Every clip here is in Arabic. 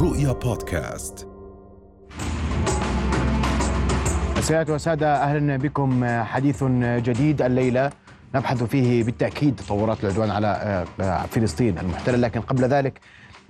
رؤيا بودكاست. سيادة وسادة أهلا بكم. حديث جديد الليلة. نبحث فيه بالتأكيد تطورات العدوان على آه، فلسطين المحتلة. لكن قبل ذلك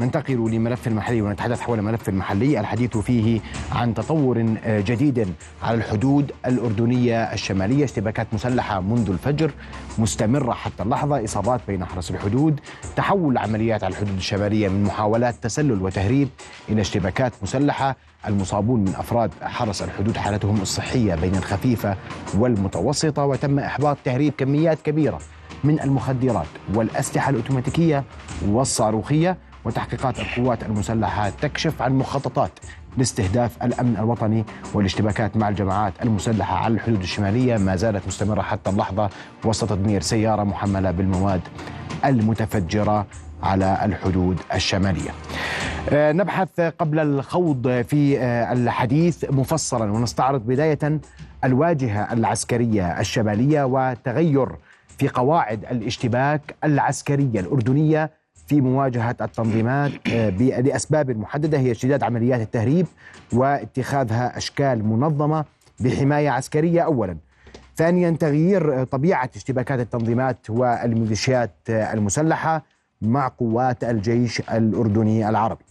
ننتقل لملف المحلي ونتحدث حول ملف المحلي. الحديث فيه عن تطور جديد على الحدود الأردنية الشمالية. اشتباكات مسلحة منذ الفجر مستمرة حتى اللحظة. إصابات بين حرس الحدود تحول العمليات على الحدود الشمالية من محاولات تسلل وتهريب إلى اشتباكات مسلحة. المصابون من أفراد حرس الحدود حالتهم الصحية بين الخفيفة والمتوسطة وتم إحباط تهريب كميات كبيرة من المخدرات والأسلحة الأوتوماتيكية والصاروخية. وتحقيقات القوات المسلحة تكشف عن مخططات لاستهداف الأمن الوطني والاشتباكات مع الجماعات المسلحة على الحدود الشمالية ما زالت مستمرة حتى اللحظة وسط تدمير سيارة محملة بالمواد المتفجرة على الحدود الشمالية. آه، نبحث قبل الخوض في آه، الحديث مفصلا ونستعرض بداية الواجهة العسكرية الشمالية وتغير في قواعد الاشتباك العسكرية الأردنية في مواجهة التنظيمات آه، لأسباب محددة هي اشتداد عمليات التهريب واتخاذها أشكال منظمة بحماية عسكرية أولا. ثانيا تغيير طبيعة اشتباكات التنظيمات والميليشيات المسلحة مع قوات الجيش الأردني العربي.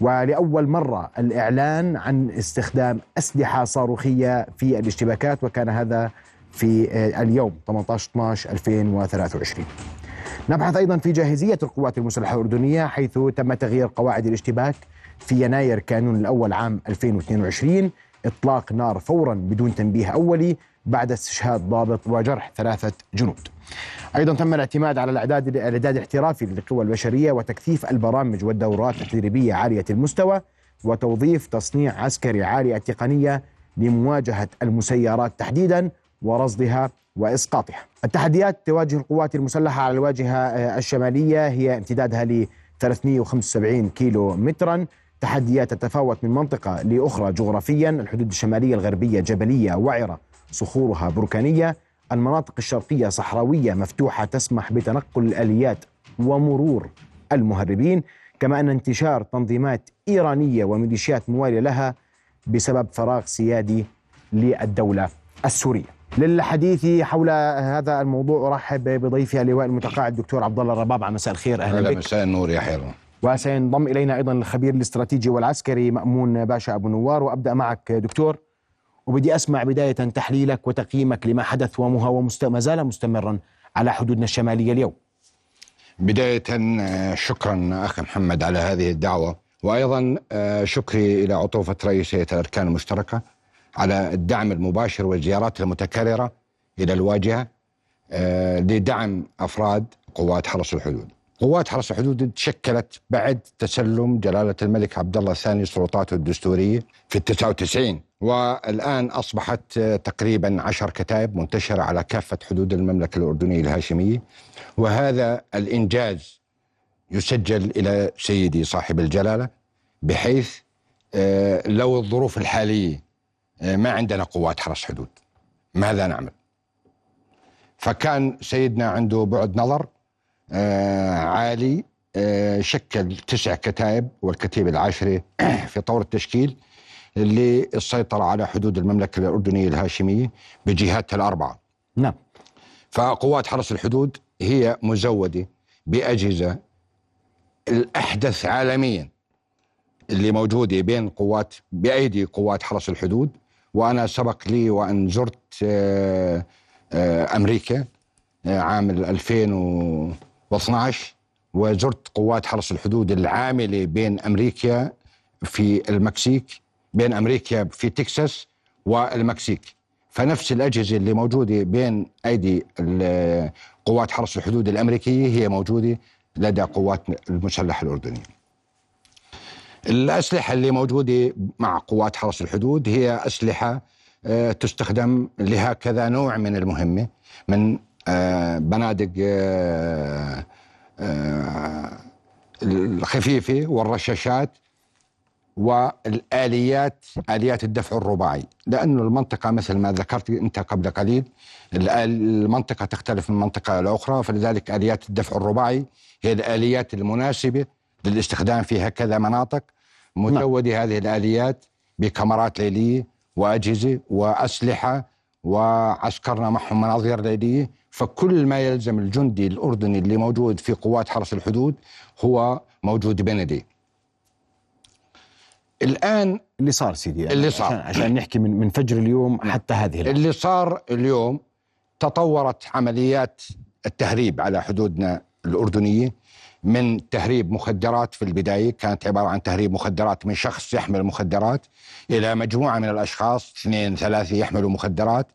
ولأول مرة الإعلان عن استخدام أسلحة صاروخية في الاشتباكات وكان هذا في آه، اليوم 18 12 2023 نبحث أيضا في جاهزية القوات المسلحة الأردنية حيث تم تغيير قواعد الاشتباك في يناير كانون الأول عام 2022 إطلاق نار فورا بدون تنبيه أولي بعد استشهاد ضابط وجرح ثلاثة جنود. أيضا تم الاعتماد على الإعداد الإعداد الاحترافي للقوى البشرية وتكثيف البرامج والدورات التدريبية عالية المستوى وتوظيف تصنيع عسكري عالي التقنية لمواجهة المسيرات تحديدا ورصدها وإسقاطها. التحديات تواجه القوات المسلحة على الواجهة آه، الشمالية هي امتدادها ل 375 كيلو مترا تحديات تتفاوت من منطقة لأخرى جغرافيا، الحدود الشمالية الغربية جبلية وعرة صخورها بركانية، المناطق الشرقية صحراوية مفتوحة تسمح بتنقل الأليات ومرور المهربين، كما أن انتشار تنظيمات إيرانية وميليشيات موالية لها بسبب فراغ سيادي للدولة السورية. للحديث حول هذا الموضوع أرحب بضيفي اللواء المتقاعد الدكتور عبد الله الربابعه مساء الخير أهلا بك. مساء النور يا حيران وسينضم إلينا أيضا الخبير الاستراتيجي والعسكري مأمون باشا أبو نوار. وأبدأ معك دكتور. وبدي أسمع بداية تحليلك وتقييمك لما حدث وما ما زال مستمرا على حدودنا الشمالية اليوم. بداية شكرا أخي محمد على هذه الدعوة. وأيضا شكري إلى عطوفة رئيسيه الأركان المشتركة. على الدعم المباشر والزيارات المتكررة إلى الواجهة آه، لدعم أفراد قوات حرس الحدود. قوات حرس الحدود تشكلت بعد تسلم جلالة الملك عبد الله الثاني سلطاته الدستورية في التسعة وتسعين. والآن أصبحت آه، تقريبا عشر كتائب منتشرة على كافة حدود المملكة الأردنية الهاشمية. وهذا الإنجاز يسجل إلى سيدي صاحب الجلالة بحيث آه، لو الظروف الحالية ما عندنا قوات حرس حدود. ماذا نعمل؟ فكان سيدنا عنده بعد نظر آه، عالي آه، شكل تسع كتائب والكتيبة العاشرة في طور التشكيل للسيطرة على حدود المملكة الأردنية الهاشمية بجهاتها الأربعة. نعم. فقوات حرس الحدود هي مزودة بأجهزة الأحدث عالميا اللي موجودة بين قوات بأيدي قوات حرس الحدود وأنا سبق لي وأن زرت آه، آه، أمريكا آه، عام 2012 وزرت قوات حرس الحدود العاملة بين أمريكا في المكسيك بين أمريكا في تكساس والمكسيك. فنفس الأجهزة اللي موجودة بين أيدي قوات حرس الحدود الأمريكية هي موجودة لدى قوات المسلحه الاردنيه الأسلحة اللي موجودة مع قوات حرس الحدود هي أسلحة آه، تستخدم لهكذا نوع من المهمة من آه، بنادق آه، الخفيفة والرشاشات والآليات آليات الدفع الرباعي. لأنه المنطقة مثل ما ذكرت أنت قبل قليل المنطقة تختلف من منطقة إلى أخرى فلذلك آليات الدفع الرباعي هي الآليات المناسبة للاستخدام في هكذا مناطق. مزودة هذه الآليات بكاميرات ليلية وأجهزة وأسلحة وعسكرنا معهم مناظير ليلية. فكل ما يلزم الجندي الأردني اللي موجود في قوات حرس الحدود هو موجود بين يديه الآن اللي صار سيدي يعني اللي صار. عشان, عشان نحكي من من فجر اليوم حتى هذه اللحظة. اللي صار اليوم تطورت عمليات التهريب على حدودنا الأردنية. من تهريب مخدرات في البداية كانت عبارة عن تهريب مخدرات من شخص يحمل مخدرات إلى مجموعة من الأشخاص اثنين ثلاثة يحملوا مخدرات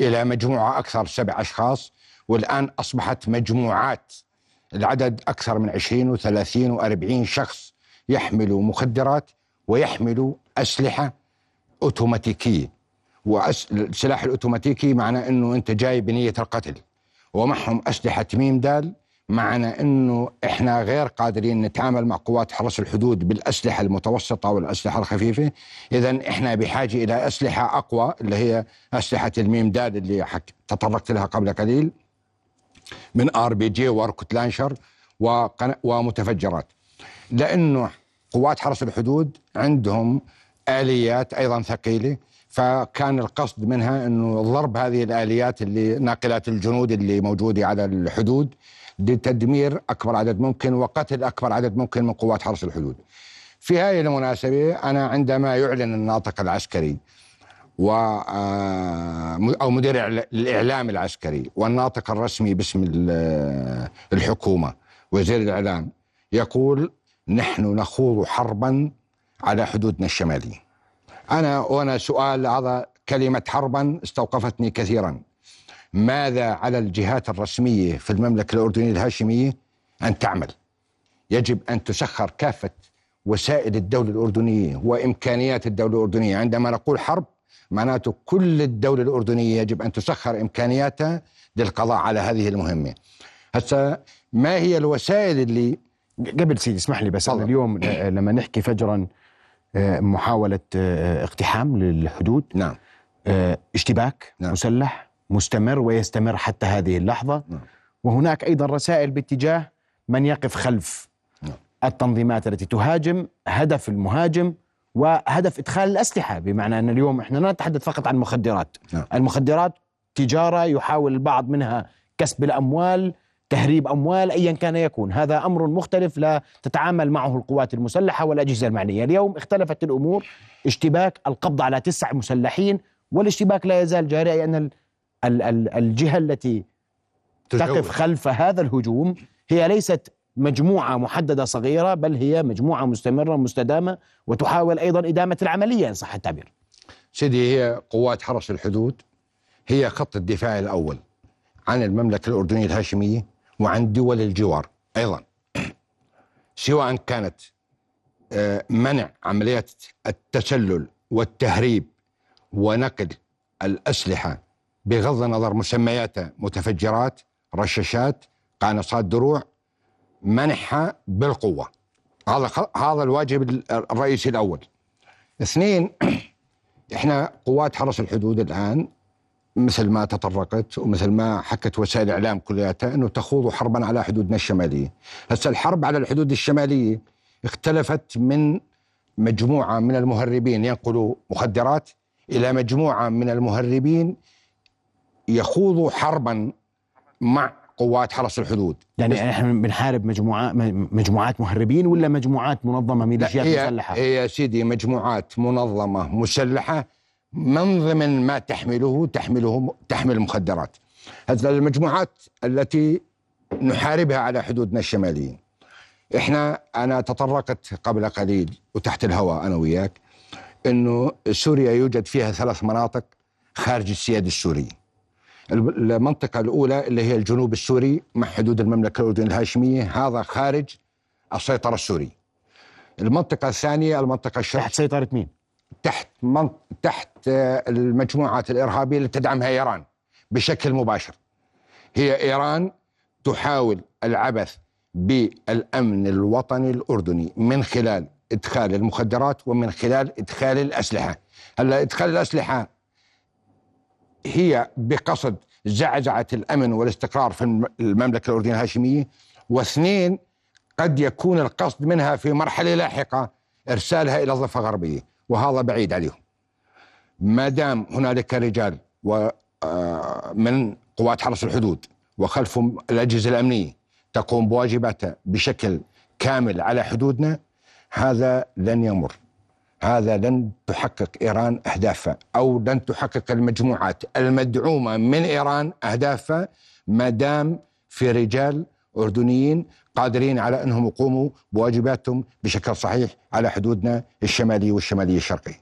إلى مجموعة أكثر سبع أشخاص والآن أصبحت مجموعات العدد أكثر من 20 و30 و40 شخص يحملوا مخدرات ويحملوا أسلحة أوتوماتيكية. والسلاح الأوتوماتيكي معناه أنه أنت جاي بنية القتل ومعهم أسلحة ميم دال معناه أنه إحنا غير قادرين نتعامل مع قوات حرس الحدود بالأسلحة المتوسطة والأسلحة الخفيفة. إذا إحنا بحاجة إلى أسلحة أقوى اللي هي أسلحة الميم دال اللي حك... تطرقت لها قبل قليل من RPG و rocket launcher وقن... ومتفجرات. لأنه قوات حرس الحدود عندهم آليات أيضا ثقيلة فكان القصد منها إنه ضرب هذه الآليات اللي ناقلات الجنود اللي موجودة على الحدود لتدمير أكبر عدد ممكن وقتل أكبر عدد ممكن من قوات حرس الحدود. في هذه المناسبة أنا عندما يعلن الناطق العسكري و آه، أو مدير الإعلام العسكري والناطق الرسمي باسم الحكومة وزير الإعلام يقول نحن نخوض حربا على حدودنا الشمالية. أنا وأنا سؤال هذا كلمة حربا استوقفتني كثيرا. ماذا على الجهات الرسمية في المملكة الأردنية الهاشمية أن تعمل؟ يجب أن تسخر كافة وسائل الدولة الأردنية وإمكانيات الدولة الأردنية عندما نقول حرب معناته كل الدولة الأردنية يجب أن تسخر إمكانياتها للقضاء على هذه المهمة هسا ما هي الوسائل اللي قبل سيدي اسمح لي بس أنا اليوم لما نحكي فجرا آه، محاولة آه، اقتحام للحدود نعم آه، اشتباك نعم. مسلح مستمر ويستمر حتى هذه اللحظة نعم. وهناك أيضا رسائل باتجاه من يقف خلف نعم. التنظيمات التي تهاجم هدف المهاجم وهدف إدخال الأسلحة بمعنى أن اليوم إحنا لا نتحدث فقط عن المخدرات نعم. المخدرات تجارة يحاول البعض منها كسب الأموال تهريب أموال ايا كان يكون هذا أمر مختلف لا تتعامل معه القوات المسلحة والاجهزه المعنية اليوم اختلفت الأمور اشتباك القبض على تسع مسلحين والاشتباك لا يزال جاري ال ال الجهة التي تقف خلف هذا الهجوم هي ليست مجموعة محددة صغيرة بل هي مجموعة مستمرة مستدامة وتحاول أيضا إدامة العملية إن صح التعبير. سيدي هي قوات حرس الحدود هي خط الدفاع الأول عن المملكة الأردنية الهاشمية وعن دول الجوار أيضا. سواء كانت آه، منع عمليات التسلل والتهريب ونقل الأسلحة بغض النظر مسمياتها متفجرات رشاشات قانصات دروع منحها بالقوة هذا هذا الواجب الرئيسي الأول اثنين إحنا قوات حرس الحدود الآن مثل ما تطرقت ومثل ما حكت وسائل الاعلام كلياتها إنه تخوض حربا على حدودنا الشمالية. هسه الحرب على الحدود الشمالية اختلفت من مجموعة من المهربين ينقلوا مخدرات إلى مجموعة من المهربين يخوضوا حربا مع قوات حرس الحدود. يعني إحنا بنحارب مجموعات مجموعات مهربين ولا مجموعات منظمة ميليشيات هي مسلحه؟ هي سيدي مجموعات منظمة مسلحة من ضمن ما تحمله تحمله تحمل مخدرات هذه المجموعات التي نحاربها على حدودنا الشمالية. إحنا أنا تطرقت قبل قليل وتحت الهواء أنا وياك إنه سوريا يوجد فيها ثلاث مناطق خارج السيادة السورية. المنطقة الأولى اللي هي الجنوب السوري مع حدود المملكة الأردنية الهاشمية هذا خارج السيطرة السورية. المنطقة الثانية المنطقة الشرق تحت سيطرة مين؟ تحت من... تحت المجموعات الإرهابية اللي تدعمها إيران بشكل مباشر. هي إيران تحاول العبث بالأمن الوطني الأردني من خلال إدخال المخدرات ومن خلال إدخال الأسلحة. هلأ إدخال الأسلحة هي بقصد زعزعة الأمن والاستقرار في المملكة الأردنية الهاشمية واثنين قد يكون القصد منها في مرحلة لاحقة إرسالها إلى الضفه الغربيه وهذا بعيد عليهم. ما دام هنالك رجال آه، من قوات حرس الحدود وخلفهم الأجهزة الأمنية تقوم بواجباتها بشكل كامل على حدودنا هذا لن يمر. هذا لن تحقق إيران أهدافها أو لن تحقق المجموعات المدعومة من إيران أهدافها ما دام في رجال أردنيين قادرين على أنهم يقوموا بواجباتهم بشكل صحيح على حدودنا الشماليه والشماليه الشرقيه.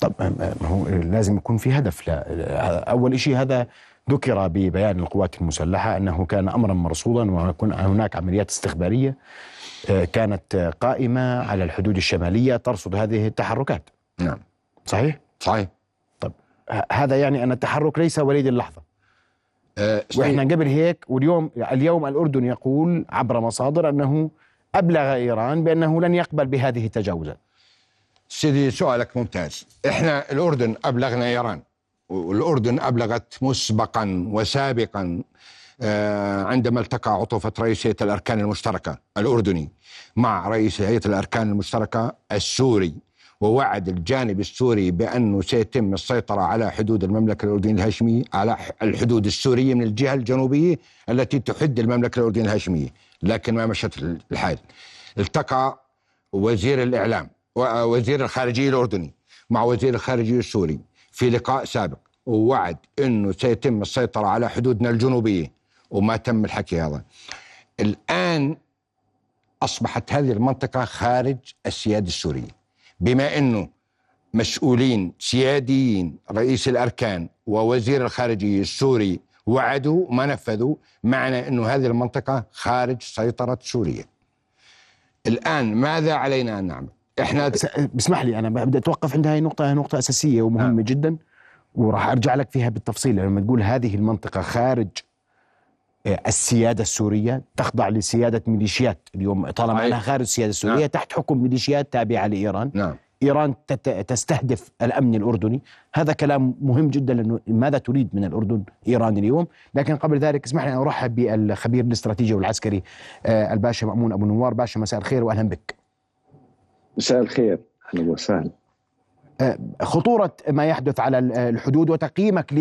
طب ما هو لازم يكون في هدف لا أول شيء هذا ذكر ببيان القوات المسلحة أنه كان امرا مرصودا ويكون هناك عمليات استخبارية كانت قائمة على الحدود الشمالية ترصد هذه التحركات. نعم. صحيح؟ صحيح. طب هذا يعني أن التحرك ليس وليد اللحظة. أه وإحنا قبل هيك واليوم اليوم الأردن يقول عبر مصادر أنه أبلغ إيران بأنه لن يقبل بهذه التجاوزات. سيدي سؤالك ممتاز إحنا الأردن أبلغنا إيران والأردن أبلغت مسبقا وسابقا آه، عندما التقى عطوفة رئيسية الأركان المشتركة الأردني مع رئيس هيئة الأركان المشتركة السوري ووعد الجانب السوري بأنه سيتم السيطرة على حدود المملكة الأردنية الهاشمية على الحدود السورية من الجهة الجنوبية التي تحد المملكة الأردنية الهاشمية. لكن ما مشت الحال؟ التقى وزير الإعلام وزير الخارجية الأردني مع وزير الخارجية السوري في لقاء سابق ووعد أنه سيتم السيطرة على حدودنا الجنوبية. وما تم الحكي هذا. الآن أصبحت هذه المنطقة خارج السيادة السورية. بما أنه مسؤولين سياديين رئيس الأركان ووزير الخارجية السوري وعدوا ما نفذوا معنى أنه هذه المنطقة خارج سيطرة سوريا. الآن ماذا علينا أن نعمل؟ إحنا بسمح لي أنا بدي أتوقف عند هاي النقطه هي نقطة أساسية ومهمة نعم. جدا وراح أرجع لك فيها بالتفصيل. لما تقول هذه المنطقة خارج السيادة السورية تخضع لسيادة ميليشيات اليوم. طالما أنها خارج السيادة السورية نعم. تحت حكم ميليشيات تابعة لإيران. نعم. إيران تستهدف الأمن الأردني. هذا كلام مهم جدا لأنه ماذا تريد من الأردن إيران اليوم؟ لكن قبل ذلك اسمح لي أن أرحب بالخبير الاستراتيجي والعسكري آه، الباشا مأمون أبو نوار. باشا مساء الخير وأهلا بك. مساء الخير. أهلا وسهلا. آه، خطورة ما يحدث على الحدود وتقييمك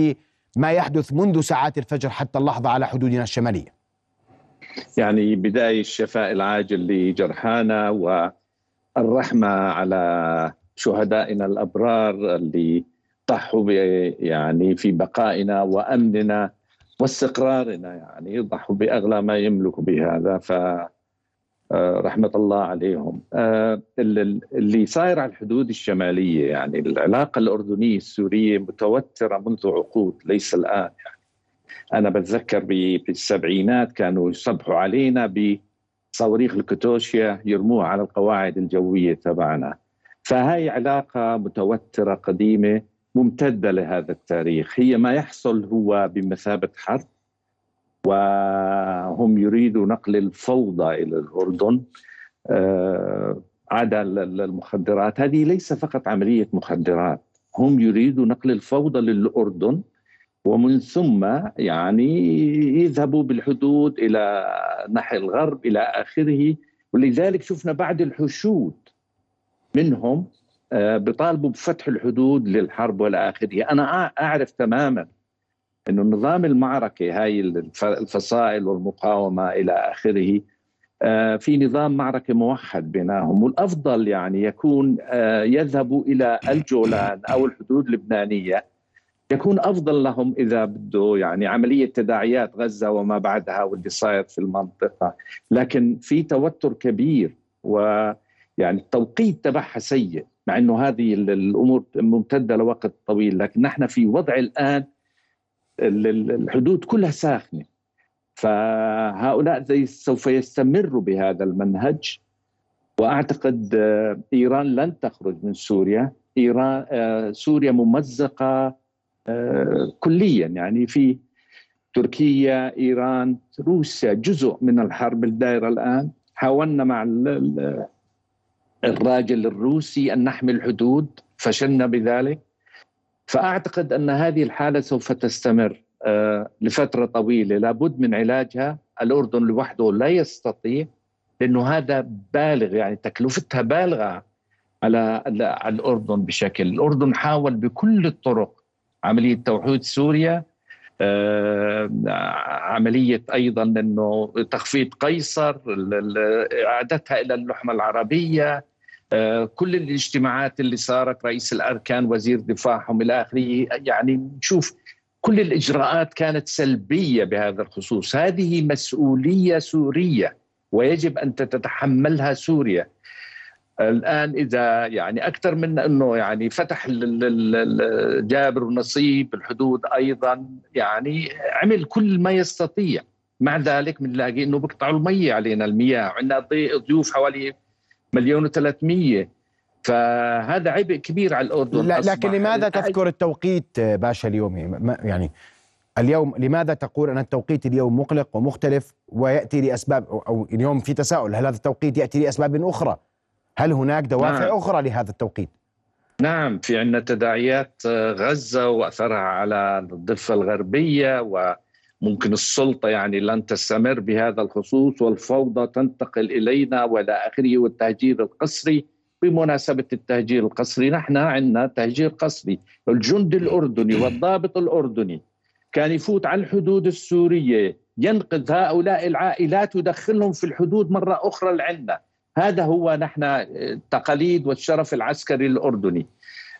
ما يحدث منذ ساعات الفجر حتى اللحظة على حدودنا الشمالية. يعني بداية الشفاء العاجل لجرحانا والرحمة على شهدائنا الأبرار اللي ضحوا يعني في بقائنا وأمننا واستقرارنا يعني ضحوا بأغلى ما يملك بهذا. ف آه، رحمة الله عليهم. آه، اللي صاير على الحدود الشمالية يعني العلاقة الأردنية السورية متوترة منذ عقود ليس الآن يعني. أنا بتذكر بالسبعينات كانوا يصبحوا علينا بصواريخ الكتوشيا يرموها على القواعد الجوية تبعنا. فهاي علاقة متوترة قديمة ممتدة لهذا التاريخ. هي ما يحصل هو بمثابة حرب وهم يريدوا نقل الفوضى إلى الأردن. آه، عدا المخدرات. هذه ليس فقط عملية مخدرات. هم يريدوا نقل الفوضى للأردن ومن ثم يعني يذهبوا بالحدود إلى نحو الغرب إلى آخره. ولذلك شفنا بعد الحشود منهم آه، بيطالبوا بفتح الحدود للحرب والى اخره أنا أعرف تماما إنه نظام المعركة هاي الفصائل والمقاومة إلى آخره آه، في نظام معركة موحد بينهم والأفضل يعني يكون آه، يذهبوا إلى الجولان أو الحدود اللبنانية يكون أفضل لهم إذا بده يعني عملية تداعيات غزة وما بعدها واللي صاير في المنطقة. لكن في توتر كبير ويعني التوقيت تبعها سيء مع إنه هذه الأمور ممتدة لوقت طويل لكن نحن في وضع الآن الحدود كلها ساخنة. فهؤلاء سوف يستمروا بهذا المنهج. وأعتقد آه، إيران لن تخرج من سوريا. إيران آه، سوريا ممزقة آه، كليا. يعني في تركيا إيران روسيا جزء من الحرب الدائرة الآن. حاولنا مع الراجل الروسي أن نحمي الحدود. فشلنا بذلك. فأعتقد أن هذه الحالة سوف تستمر آه، لفترة طويلة. لابد من علاجها. الأردن لوحده لا يستطيع لأنه هذا بالغ يعني تكلفتها بالغة على الأردن بشكل، الأردن حاول بكل الطرق عملية توحيد سوريا آه، عملية أيضا إنه تخفيض قيصر إعادتها إلى اللحمة العربية كل الاجتماعات اللي صارت رئيس الأركان وزير دفاعهم إلى آخره يعني نشوف كل الإجراءات كانت سلبية بهذا الخصوص. هذه مسؤولية سورية ويجب أن تتحملها سوريا. الآن إذا يعني أكثر من أنه يعني فتح جابر ونصيب الحدود أيضا يعني عمل كل ما يستطيع. مع ذلك بنلاقي إنه بيقطعوا المية علينا المياه. عندنا ضيوف حوالي مليون و300 فهذا عبء كبير على الأردن لا لكن لماذا تذكر التوقيت باشا اليومي يعني اليوم لماذا تقول أن التوقيت اليوم مقلق ومختلف ويأتي لأسباب أو اليوم في تساؤل هل هذا التوقيت يأتي لأسباب أخرى؟ هل هناك دوافع نعم. أخرى لهذا التوقيت؟ نعم في عندنا تداعيات آه، غزة وأثرها على الضفة الغربية وممكن السلطة يعني لن تستمر بهذا الخصوص والفوضى تنتقل إلينا وإلى آخره والتهجير القسري. بمناسبة التهجير القسري نحن عندنا تهجير قسري الجندي الأردني والضابط الأردني. كان يفوت على الحدود السورية ينقذ هؤلاء العائلات ويدخلهم في الحدود مرة أخرى لعندنا. هذا هو نحن التقاليد والشرف العسكري الأردني.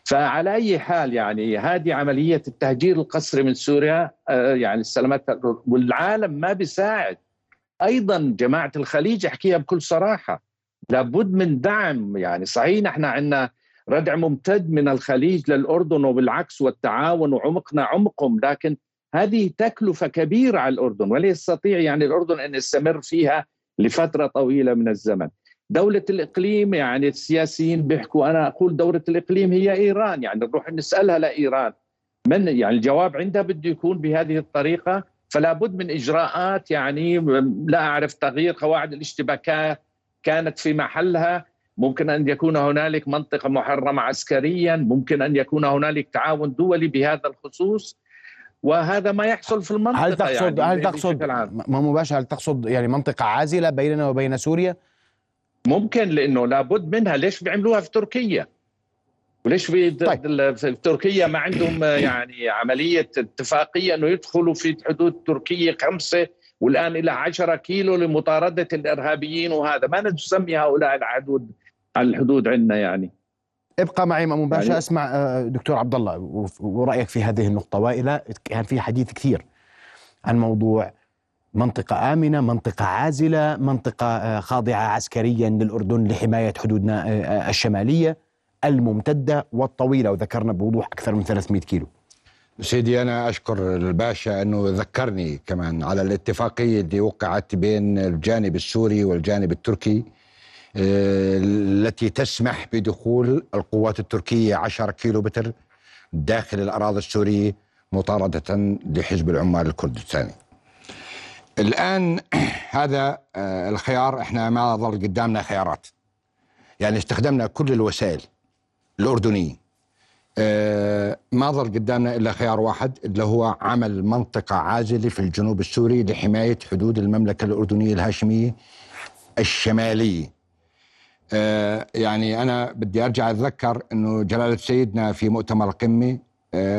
فعلى أي حال يعني هذه عملية التهجير القسري من سوريا آه، يعني السلامات والعالم ما بيساعد أيضا جماعة الخليج أحكيها بكل صراحة لابد من دعم يعني صحيح نحن عندنا ردع ممتد من الخليج للأردن وبالعكس والتعاون وعمقنا عمقهم لكن هذه تكلفة كبيرة على الأردن ولا يستطيع يعني الأردن أن يستمر فيها لفترة طويلة من الزمن. دولة الإقليم يعني السياسيين بيحكوا أنا أقول دولة الإقليم هي إيران يعني نروح نسألها لإيران. من يعني الجواب عندها بده يكون بهذه الطريقة فلا بد من إجراءات يعني لا أعرف تغيير قواعد الاشتباكات كانت في محلها. ممكن أن يكون هنالك منطقة محرمة عسكريا ممكن أن يكون هنالك تعاون دولي بهذا الخصوص. وهذا ما يحصل في المنطقة هل تقصد يعني هل تقصد ما مباشر هل تقصد يعني منطقة عازلة بيننا وبين سوريا؟ ممكن لأنه لابد منها. ليش بيعملوها في تركيا؟ وليش في, طيب. في تركيا ما عندهم يعني عملية اتفاقية إنه يدخلوا في حدود تركيا خمسة والآن إلى 10 كيلو لمطاردة الإرهابيين وهذا. ما نسمي هؤلاء الحدود الحدود عندنا يعني. ابقى معي مأمون باشا يعني أسمع آه، دكتور عبد الله ورأيك في هذه النقطة. وإلى كان في حديث كثير عن موضوع منطقة آمنة منطقة عازلة منطقة آه، خاضعة عسكريا للأردن لحماية حدودنا آه، آه، الشمالية الممتدة والطويلة وذكرنا بوضوح أكثر من 300 كيلو. سيدي أنا أشكر الباشا أنه ذكرني كمان على الاتفاقية اللي وقعت بين الجانب السوري والجانب التركي التي تسمح بدخول القوات التركية 10 كيلو داخل الأراضي السورية مطاردة لحزب العمال الكردستاني. الآن هذا آه، الخيار إحنا ما ظل قدامنا خيارات. يعني استخدمنا كل الوسائل الأردنية. آه، ما ظل قدامنا إلا خيار واحد اللي هو عمل منطقة عازلة في الجنوب السوري لحماية حدود المملكة الأردنية الهاشمية الشمالية. آه، يعني أنا بدي أرجع أتذكر إنه جلالة سيدنا في مؤتمر القمه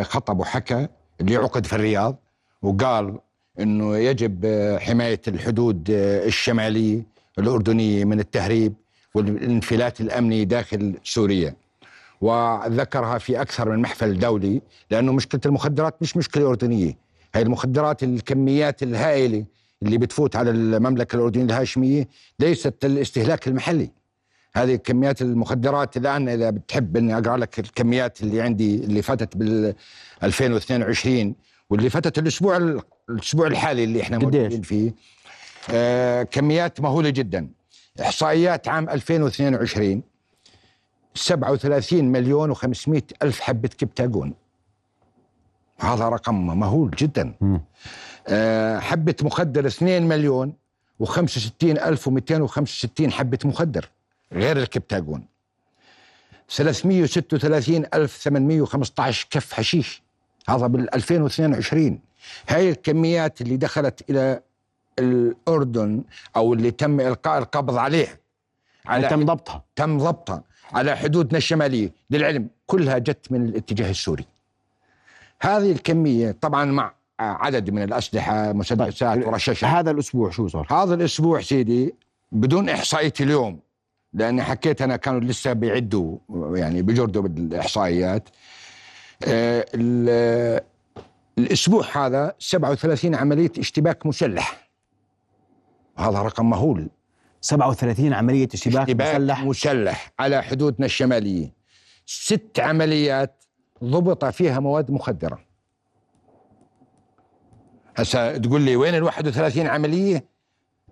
خطب وحكى اللي عقد في الرياض وقال إنه يجب حماية الحدود الشماليه الاردنيه من التهريب والانفلات الأمني داخل سوريا. وذكرها في أكثر من محفل دولي لأنه مشكلة المخدرات مش مشكلة أردنية. هي المخدرات الكميات الهائلة اللي بتفوت على المملكة الأردنية الهاشمية ليست الاستهلاك المحلي. هذه كميات المخدرات الآن إذا بتحب إني أقرأ لك الكميات اللي عندي اللي فاتت بال 2022 واللي فاتت الأسبوع الأسبوع الحالي اللي إحنا موجودين فيه آه كميات مهولة جدا. إحصائيات عام 2022 37 مليون و500 ألف حبة كبتاجون. هذا رقم مهول جدا. آه حبة مخدر 2 مليون و65 ألف و265 حبة مخدر غير الكبتاجون. 336 ألف 815 كف حشيش. هذا بال 2022 هاي الكميات اللي دخلت إلى الأردن أو اللي تم إلقاء القبض عليه على تم ضبطها. تم ضبطها على حدودنا الشمالية. للعلم كلها جت من الاتجاه السوري. هذه الكمية طبعا مع عدد من الأسلحة مسدسات طيب. ورشاشات هذا الأسبوع شو صار؟ هذا الأسبوع سيدي بدون إحصائية اليوم لاني حكيت أنا كانوا لسه بيعدوا يعني بجردوا بالإحصائيات. الأسبوع هذا 37 عملية اشتباك مسلح. هذا رقم مهول. 37 عملية اشتباك, اشتباك مسلح. مسلح على حدودنا الشمالية. ست عمليات ضبط فيها مواد مخدرة. هسا تقول لي وين ال 31 عملية؟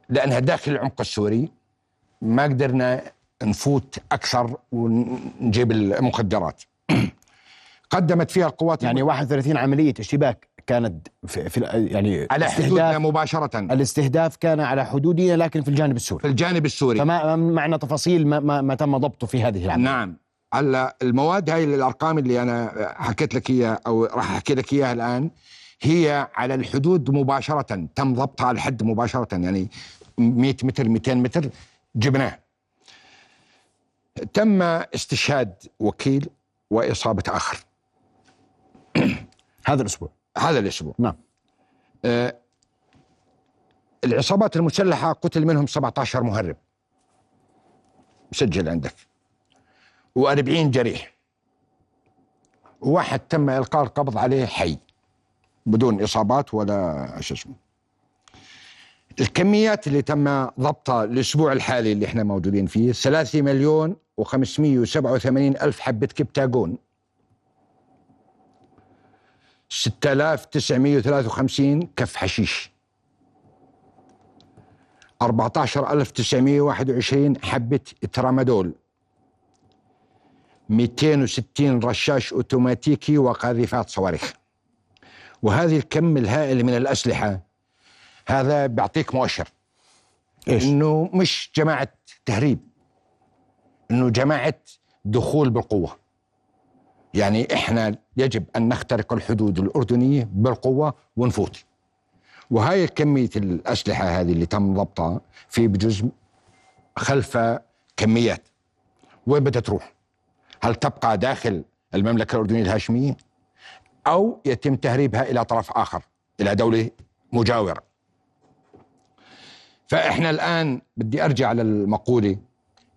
لأنها داخل العمق السوري. ما قدرنا نفوت أكثر ونجيب المخدرات. قدمت فيها القوات يعني 31 عملية اشتباك كانت في, في يعني على حدودنا مباشرة. الاستهداف كان على حدودنا لكن في الجانب السوري. في الجانب السوري. فما معنى تفاصيل ما, ما, ما تم ضبطه في هذه العملية. نعم. على المواد هاي الأرقام اللي أنا حكيت لك إياها أو راح أحكي لك إياها الآن هي على الحدود مباشرة. تم ضبطها على الحد مباشرة. يعني 100 متر 200 متر جبناه. تم استشهاد وكيل وإصابة آخر. هذا الأسبوع. هذا الأسبوع. نعم. آه العصابات المسلحة قتل منهم 17 مهرب. مسجل عندك. و40 جريح. وواحد تم إلقاء القبض عليه حي. بدون إصابات ولا شو اسمه. الكميات اللي تم ضبطها الأسبوع الحالي اللي إحنا موجودين فيه 3 مليون و587 ألف حبة كبتاجون. 6953 كف حشيش. 14921 حبة ترامادول. 260 رشاش أوتوماتيكي وقاذفات صواريخ. وهذه الكم الهائل من الأسلحة هذا بيعطيك مؤشر. إيش؟ إنه مش جماعة تهريب إنه جماعة دخول بالقوة. يعني إحنا يجب أن نخترق الحدود الأردنية بالقوة ونفوت. وهاي كمية الأسلحة هذه اللي تم ضبطها في بجزء خلف كميات. وين بدها تروح؟ هل تبقى داخل المملكة الأردنية الهاشمية؟ أو يتم تهريبها إلى طرف آخر إلى دولة مجاورة. فإحنا الآن بدي أرجع للمقولة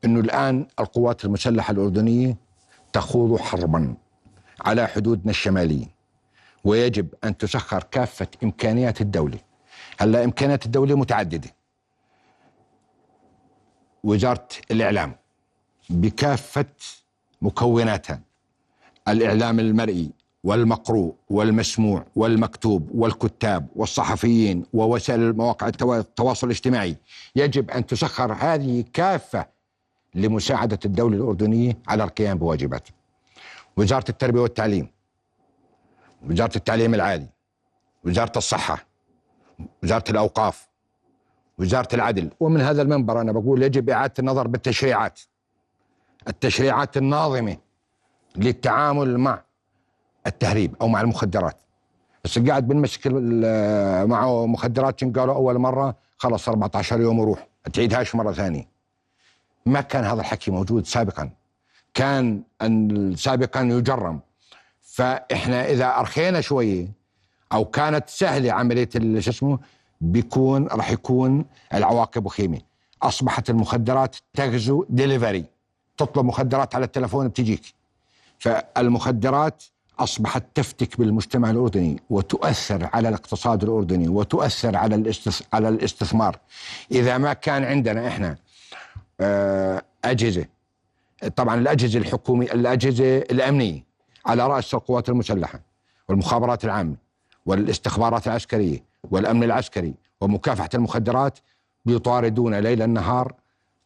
إنه الآن القوات المسلحة الأردنية تخوض حربا. على حدودنا الشمالية. ويجب أن تسخر كافة إمكانيات الدولة. هلأ إمكانيات الدولة متعددة. وزارة الإعلام بكافة مكوناتها. الإعلام المرئي والمقروء والمسموع والمكتوب والكتاب والصحفيين ووسائل مواقع التواصل الاجتماعي. يجب أن تسخر هذه كافة لمساعدة الدولة الأردنية على القيام بواجباتها. وزارة التربية والتعليم وزارة التعليم العالي وزارة الصحة وزارة الأوقاف وزارة العدل. ومن هذا المنبر أنا بقول يجب إعادة النظر بالتشريعات. التشريعات الناظمة للتعامل مع التهريب أو مع المخدرات. بس قاعد بنمسك معه مخدرات قالوا أول مرة خلص 14 يوم وروح. تعيدهاش مرة ثانية. ما كان هذا الحكي موجود سابقا. كان سابقا يجرم. فإحنا إذا أرخينا شوية أو كانت سهلة عملية شو اسمه بيكون راح يكون العواقب وخيمه أصبحت المخدرات تغزو ديليفري تطلب مخدرات على التلفون بتجيك. فالمخدرات أصبحت تفتك بالمجتمع الأردني وتؤثر على الاقتصاد الأردني وتؤثر على على الاستثمار. إذا ما كان عندنا إحنا آه، أجهزة طبعا الأجهزة الحكومية الأجهزة الأمنية على رأس القوات المسلحة والمخابرات العامة والاستخبارات العسكرية والأمن العسكري ومكافحة المخدرات بيطاردون ليل نهار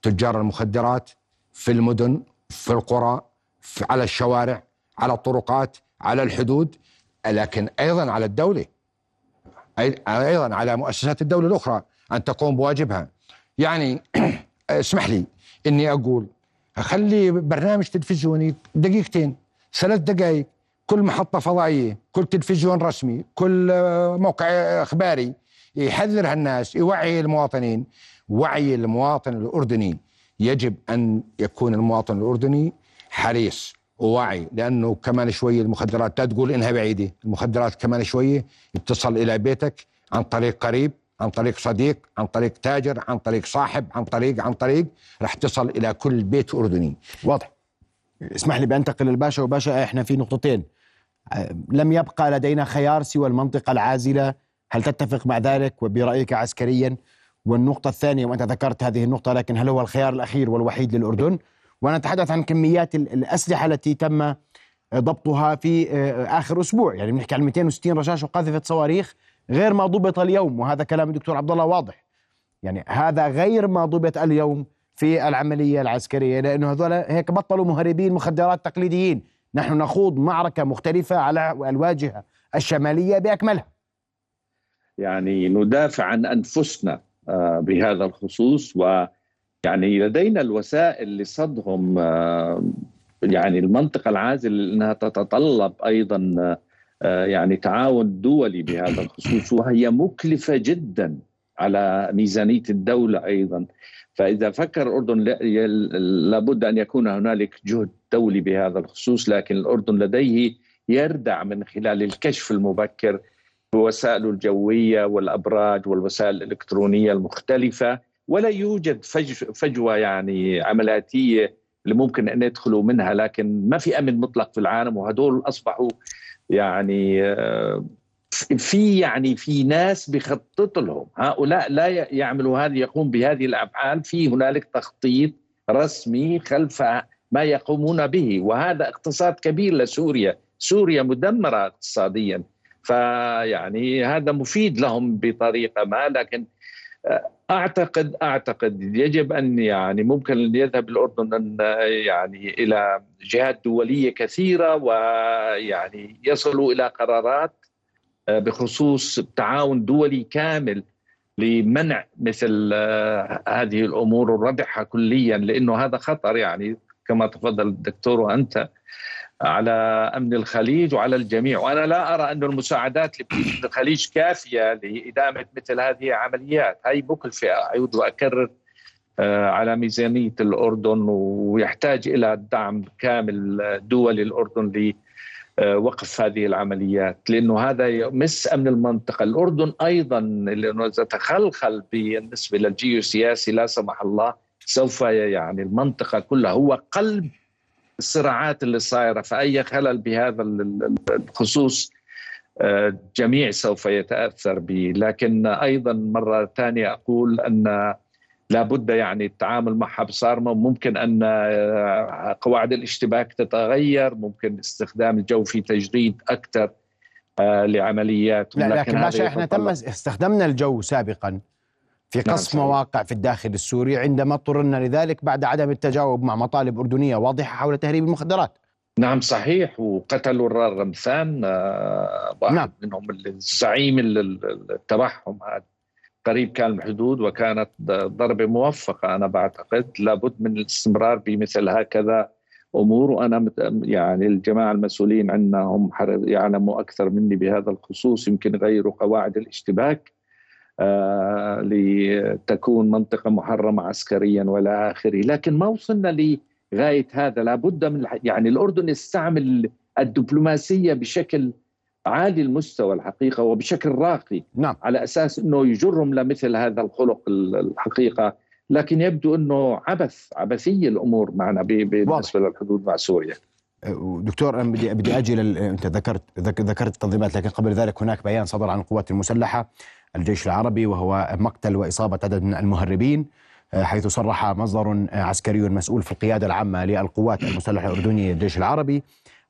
تجار المخدرات في المدن في القرى في على الشوارع على الطرقات على الحدود لكن أيضا على الدولة. أيضا على مؤسسات الدولة الأخرى أن تقوم بواجبها. يعني اسمح لي إني أقول أخلي برنامج تلفزيوني دقيقتين ثلاث دقائق كل محطة فضائية كل تلفزيون رسمي كل موقع إخباري يحذر هالناس يوعي المواطنين. وعي المواطن الأردني. يجب أن يكون المواطن الأردني حريص وواعي لأنه كمان شوية المخدرات لا تقول إنها بعيدة المخدرات كمان شوية يتصل إلى بيتك عن طريق قريب. عن طريق صديق عن طريق تاجر عن طريق صاحب عن طريق عن طريق رح تصل إلى كل بيت أردني. واضح. اسمح لي بأنتقل للباشا وباشا إحنا في نقطتين. لم يبقى لدينا خيار سوى المنطقة العازلة. هل تتفق مع ذلك؟ وبرأيك عسكريا. والنقطة الثانية وأنت ذكرت هذه النقطة لكن هل هو الخيار الأخير والوحيد للأردن؟ ونتحدث عن كميات الأسلحة التي تم ضبطها في آخر أسبوع. يعني بنحكي عن 260 رشاش وقاذفة صواريخ غير ما ضبط اليوم وهذا كلام الدكتور عبد الله واضح. يعني هذا غير ما ضبط اليوم في العملية العسكرية لأنه هذول هيك بطلوا مهربين مخدرات تقليديين. نحن نخوض معركة مختلفة على الواجهة الشمالية بأكملها. يعني ندافع عن أنفسنا آه، بهذا الخصوص ويعني لدينا الوسائل لصدهم آه، يعني المنطقة العازلة أنها تتطلب أيضا آه، يعني تعاون دولي بهذا الخصوص وهي مكلفة جدا على ميزانية الدولة أيضا. فإذا فكر الأردن لابد أن يكون هنالك جهد دولي بهذا الخصوص لكن الأردن لديه يردع من خلال الكشف المبكر بوسائله الجوية والأبراج والوسائل الإلكترونية المختلفة. ولا يوجد فجوة يعني عملياتية اللي ممكن أن يدخلوا منها لكن ما في أمن مطلق في العالم وهدول أصبحوا يعني آه، في يعني في ناس بخطط لهم. هؤلاء لا يعملوا هذه يقوم بهذه الأفعال. في هنالك تخطيط رسمي خلف ما يقومون به. وهذا اقتصاد كبير لسوريا. سوريا مدمرة اقتصاديا. فيعني هذا مفيد لهم بطريقة ما لكن اعتقد أعتقد يجب أن يعني ممكن يذهب الأردن أن يعني إلى جهات دولية كثيرة ويعني يصلوا إلى قرارات بخصوص تعاون دولي كامل لمنع مثل آه، هذه الأمور وردعها كليا لأنه هذا خطر يعني كما تفضل الدكتور وأنت. على أمن الخليج وعلى الجميع. وأنا لا أرى أن المساعدات للخليج كافية لإدامة مثل هذه العمليات. هي مكلفه اعود واكرر آه، على ميزانية الأردن ويحتاج إلى دعم كامل دول الأردن آه، وقف هذه العمليات لأنه هذا يمس أمن المنطقة، الأردن أيضا لأنه اذا تخلخل بالنسبة للجيوسياسي لا سمح الله سوف يعني المنطقة كلها. هو قلب الصراعات اللي صايرة فأي خلل بهذا الخصوص آه، جميع سوف يتأثر به، لكن أيضا مرة ثانية أقول أن لابد يعني التعامل معها بصارمه ممكن أن آه، قواعد الاشتباك تتغير ممكن استخدام الجو في تجريد أكثر آه، لعمليات لا لكن باشا إحنا تم استخدمنا الجو سابقا. في نعم، قصف نعم مواقع في الداخل السوري عندما اضطررنا لذلك بعد عدم التجاوب مع مطالب أردنية واضحة حول تهريب المخدرات. نعم صحيح. وقتلوا الرار رمثان آه، واحد نعم. منهم الزعيم تبعهم هذا. قريب كان الحدود وكانت ضربة موفقة أنا بعتقد. لابد من الاستمرار بمثل هكذا أمور. وأنا يعني الجماعة المسؤولين عنا هم يعلموا أكثر مني بهذا الخصوص يمكن يغيروا قواعد الاشتباك. لتكون منطقة محرمة عسكريا ولا آخره. لكن ما وصلنا لغاية هذا. لابد من يعني الأردن يستعمل الدبلوماسية بشكل عالي المستوى الحقيقة وبشكل راقي. نعم. على أساس إنه يجرهم لمثل هذا الخلق الحقيقة. لكن يبدو إنه عبث عبثيه الأمور معنا بالنسبة للحدود مع سوريا. دكتور أنا بدي بدي أجي لل... أنت ذكرت ذكرت التنظيمات لكن قبل ذلك هناك بيان صدر عن القوات المسلحة الجيش العربي وهو مقتل وإصابة عدد من المهربين أه، حيث صرح مصدر عسكري مسؤول في القيادة العامة للقوات المسلحة الأردنية الجيش العربي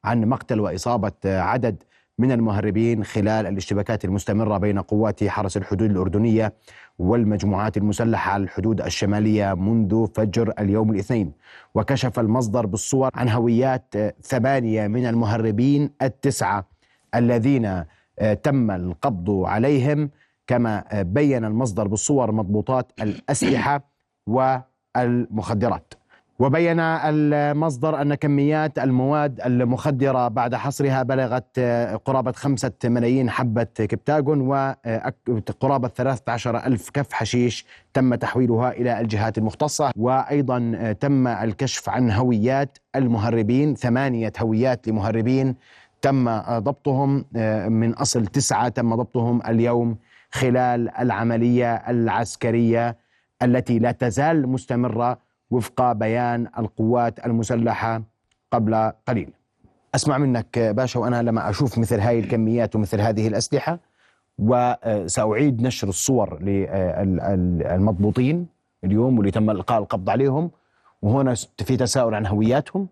عن مقتل وإصابة عدد من المهربين خلال الاشتباكات المستمرة بين قوات حرس الحدود الأردنية والمجموعات المسلحة على الحدود الشمالية منذ فجر اليوم الاثنين. وكشف المصدر بالصور عن هويات ثمانية من المهربين التسعة الذين آه، تم القبض عليهم. كما آه، بين المصدر بالصور مضبوطات الأسلحة والمخدرات. وبين المصدر أن كميات المواد المخدرة بعد حصرها بلغت قرابة خمسة ملايين حبة كبتاغون وقرابة 13 ألف كف حشيش تم تحويلها إلى الجهات المختصة وأيضا تم الكشف عن هويات المهربين ثمانية هويات لمهربين تم ضبطهم من أصل تسعة تم ضبطهم اليوم خلال العملية العسكرية التي لا تزال مستمرة وفق بيان القوات المسلحة قبل قليل. أسمع منك باشا وأنا لما أشوف مثل هذه الكميات ومثل هذه الأسلحة وسأعيد نشر الصور للمضبوطين اليوم واللي تم إلقاء القبض عليهم. وهنا في تساؤل عن هوياتهم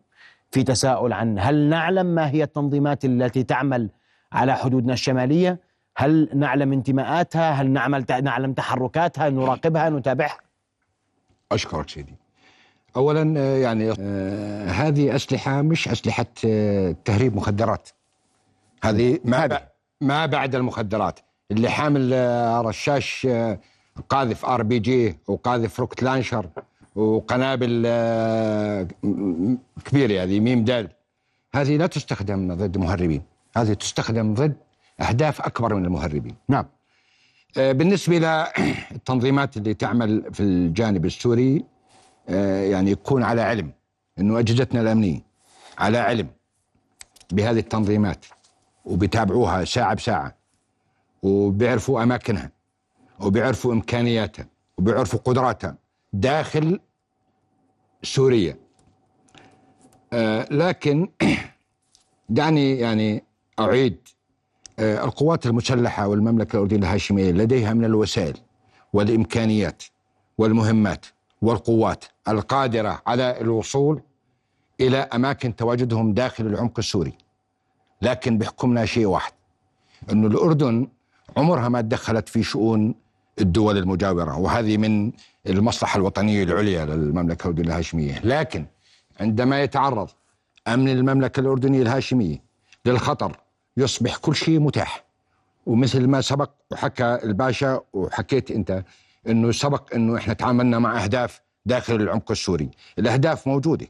في تساؤل عن هل نعلم ما هي التنظيمات التي تعمل على حدودنا الشمالية؟ هل نعلم انتماءاتها؟ هل نعمل نعلم تحركاتها؟ نراقبها؟ نتابعها؟ أشكرك سيدي. اولا آه، يعني آه، هذه أسلحة مش أسلحة آه، تهريب مخدرات. هذه ما ما بعد المخدرات. اللي حامل رشاش قاذف RPG وقاذف rocket launcher وقنابل كبيرة هذه ميم دال. هذه لا تستخدم ضد مهربين. هذه تستخدم ضد أهداف أكبر من المهربين. نعم. بالنسبة للتنظيمات اللي تعمل في الجانب السوري يعني يكون على علم إنه أجهزتنا الأمنية على علم بهذه التنظيمات وبيتابعوها ساعة بساعة وبيعرفوا أماكنها وبيعرفوا إمكانياتها وبيعرفوا قدراتها داخل سوريا. آه لكن دعني يعني أعيد آه القوات المسلحة والمملكة الأردنية الهاشمية لديها من الوسائل والإمكانيات والمهمات والقوات القادرة على الوصول إلى أماكن تواجدهم داخل العمق السوري. لكن بحكمنا شيء واحد أن الأردن عمرها ما تدخلت في شؤون الدول المجاورة وهذه من المصلحة الوطنية العليا للمملكة الأردنية الهاشمية. لكن عندما يتعرض أمن المملكة الأردنية الهاشمية للخطر يصبح كل شيء متاح. ومثل ما سبق وحكى الباشا وحكيت أنت إنه سبق إنه إحنا تعاملنا مع أهداف داخل العمق السوري. الأهداف موجودة.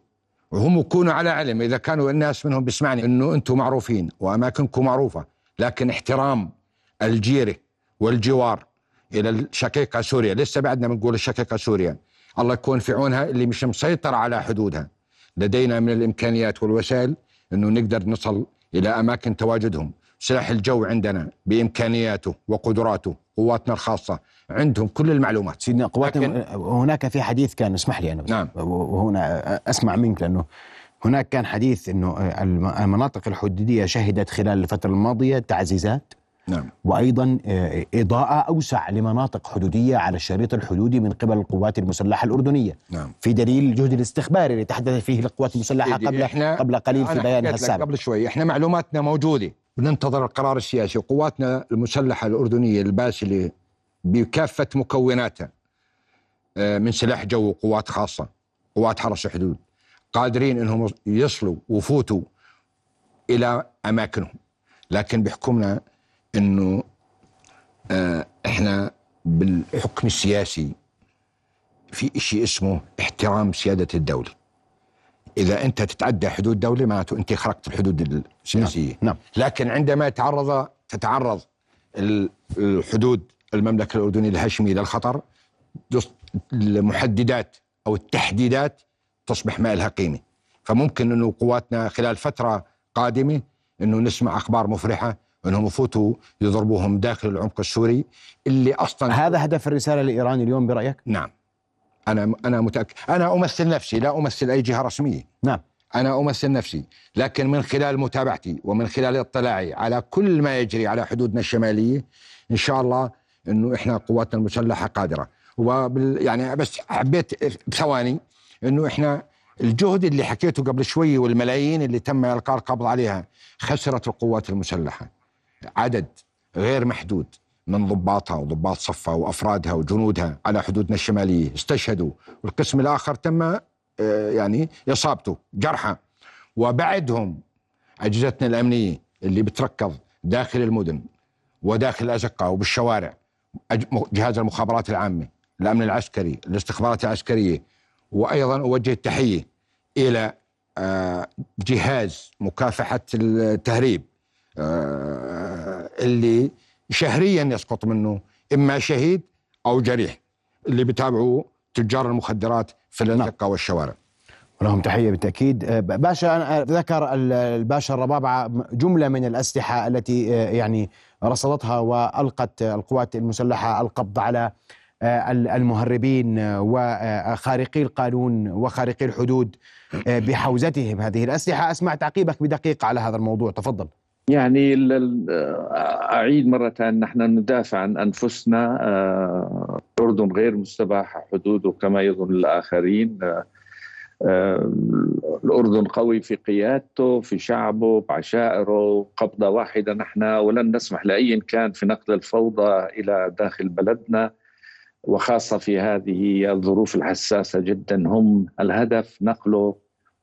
وهم يكونوا على علم. إذا كانوا الناس منهم بيسمعني إنه أنتم معروفين وأماكنكم معروفة لكن احترام الجيرة والجوار إلى الشقيقة سوريا. لسه بعدنا بنقول الشقيقة سوريا. الله يكون في عونها اللي مش مسيطره على حدودها. لدينا من الإمكانيات والوسائل إنه نقدر نصل إلى أماكن تواجدهم. سلاح الجو عندنا بإمكانياته وقدراته قواتنا الخاصة عندهم كل المعلومات. سيدنا قواتنا لكن... هناك في حديث كان اسمح لي أنا بس. نعم. وهنا أسمع منك لأنه هناك كان حديث إنه المناطق الحدودية شهدت خلال الفترة الماضية تعزيزات. نعم. وأيضا آه، إضاءة أوسع لمناطق حدودية على الشريط الحدودي من قبل القوات المسلحة الأردنية. نعم. في دليل الجهد الاستخباري اللي تحدث فيه القوات المسلحة قبل قبل قليل في بيانها السابق قبل شوي إحنا معلوماتنا موجودة. بننتظر القرار السياسي. وقواتنا المسلحة الأردنية الباسلة بكافة مكوناتها آه، من سلاح جو وقوات خاصة قوات حرس الحدود قادرين إنهم يصلوا وفوتوا إلى أماكنهم. لكن بحكمنا إنه آه، إحنا بالحكم السياسي في شيء اسمه احترام سيادة الدولة. إذا أنت تتعدى حدود دوله معناته انت خرقت الحدود السياسيه نعم. نعم. لكن عندما تعرض تتعرض الحدود المملكة الأردنية الهاشميه للخطر المحددات أو التحديدات تصبح ما لها قيمة فممكن أنه قواتنا خلال فترة قادمة أنه نسمع أخبار مفرحة أنهم يفوتوا يضربوهم داخل العمق السوري اللي أصلا هذا هدف الرسالة لإيران اليوم برأيك؟ نعم أنا أنا متأكد. أنا أمثل نفسي لا أمثل أي جهة رسمية. نعم. أنا أمثل نفسي لكن من خلال متابعتي ومن خلال اطلاعي على كل ما يجري على حدودنا الشمالية إن شاء الله إنه إحنا قواتنا المسلحة قادرة. وبال يعني بس حبيت بثواني إنه إحنا الجهد اللي حكيته قبل شوي والملايين اللي تم إلقاء القبض عليها خسرت القوات المسلحة. عدد غير محدود. من ضباطها وضباط صفها وأفرادها وجنودها على حدودنا الشمالية. استشهدوا. والقسم الآخر تم آه، يعني إصابته جرحى. وبعدهم أجهزتنا الأمنية اللي بتركض داخل المدن وداخل الأزقة وبالشوارع جهاز المخابرات العامة الأمن العسكري الاستخبارات العسكرية. وأيضا أوجه التحية إلى آه، جهاز مكافحة التهريب آه، اللي شهريا يسقط منه إما شهيد أو جريح اللي بتابعوا تجار المخدرات في الانشقه والشوارع. ولهم تحية بالتأكيد. آه، باشا ذكر الباشا الربابعة جملة من الأسلحة التي يعني رصدتها وألقت القوات المسلحة القبض على المهربين وخارقي القانون وخارقي الحدود بحوزتهم هذه الأسلحة. أسمع تعقيبك بدقيقة على هذا الموضوع. تفضل. يعني أعيد مرة نحن ندافع عن أنفسنا الاردن غير مستباح حدوده كما يظن الآخرين. الأردن قوي في قيادته في شعبه بعشائره. قبضة واحدة نحن ولن نسمح لأي كان في نقل الفوضى إلى داخل بلدنا. وخاصة في هذه الظروف الحساسة جدا هم الهدف نقله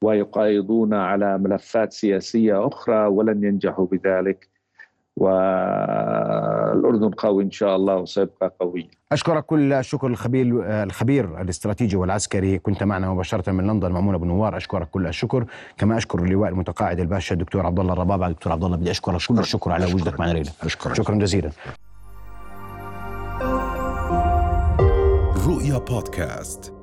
ويقايضون على ملفات سياسية أخرى ولن ينجحوا بذلك. والأردن قوي إن شاء الله وسيبقى قوي. أشكرك كل الشكر الخبير الخبير الاستراتيجي والعسكري. كنت معنا مباشرة من لندن مأمون أبو نوار. أشكرك كل الشكر. كما أشكر اللواء المتقاعد الباشا الدكتور عبد الله الربابع دكتور عبد الله بدي أشكرك كل الشكر على وجودك معنا ليلة أشكرك. شكرا جزيلا. رؤيا بودكاست.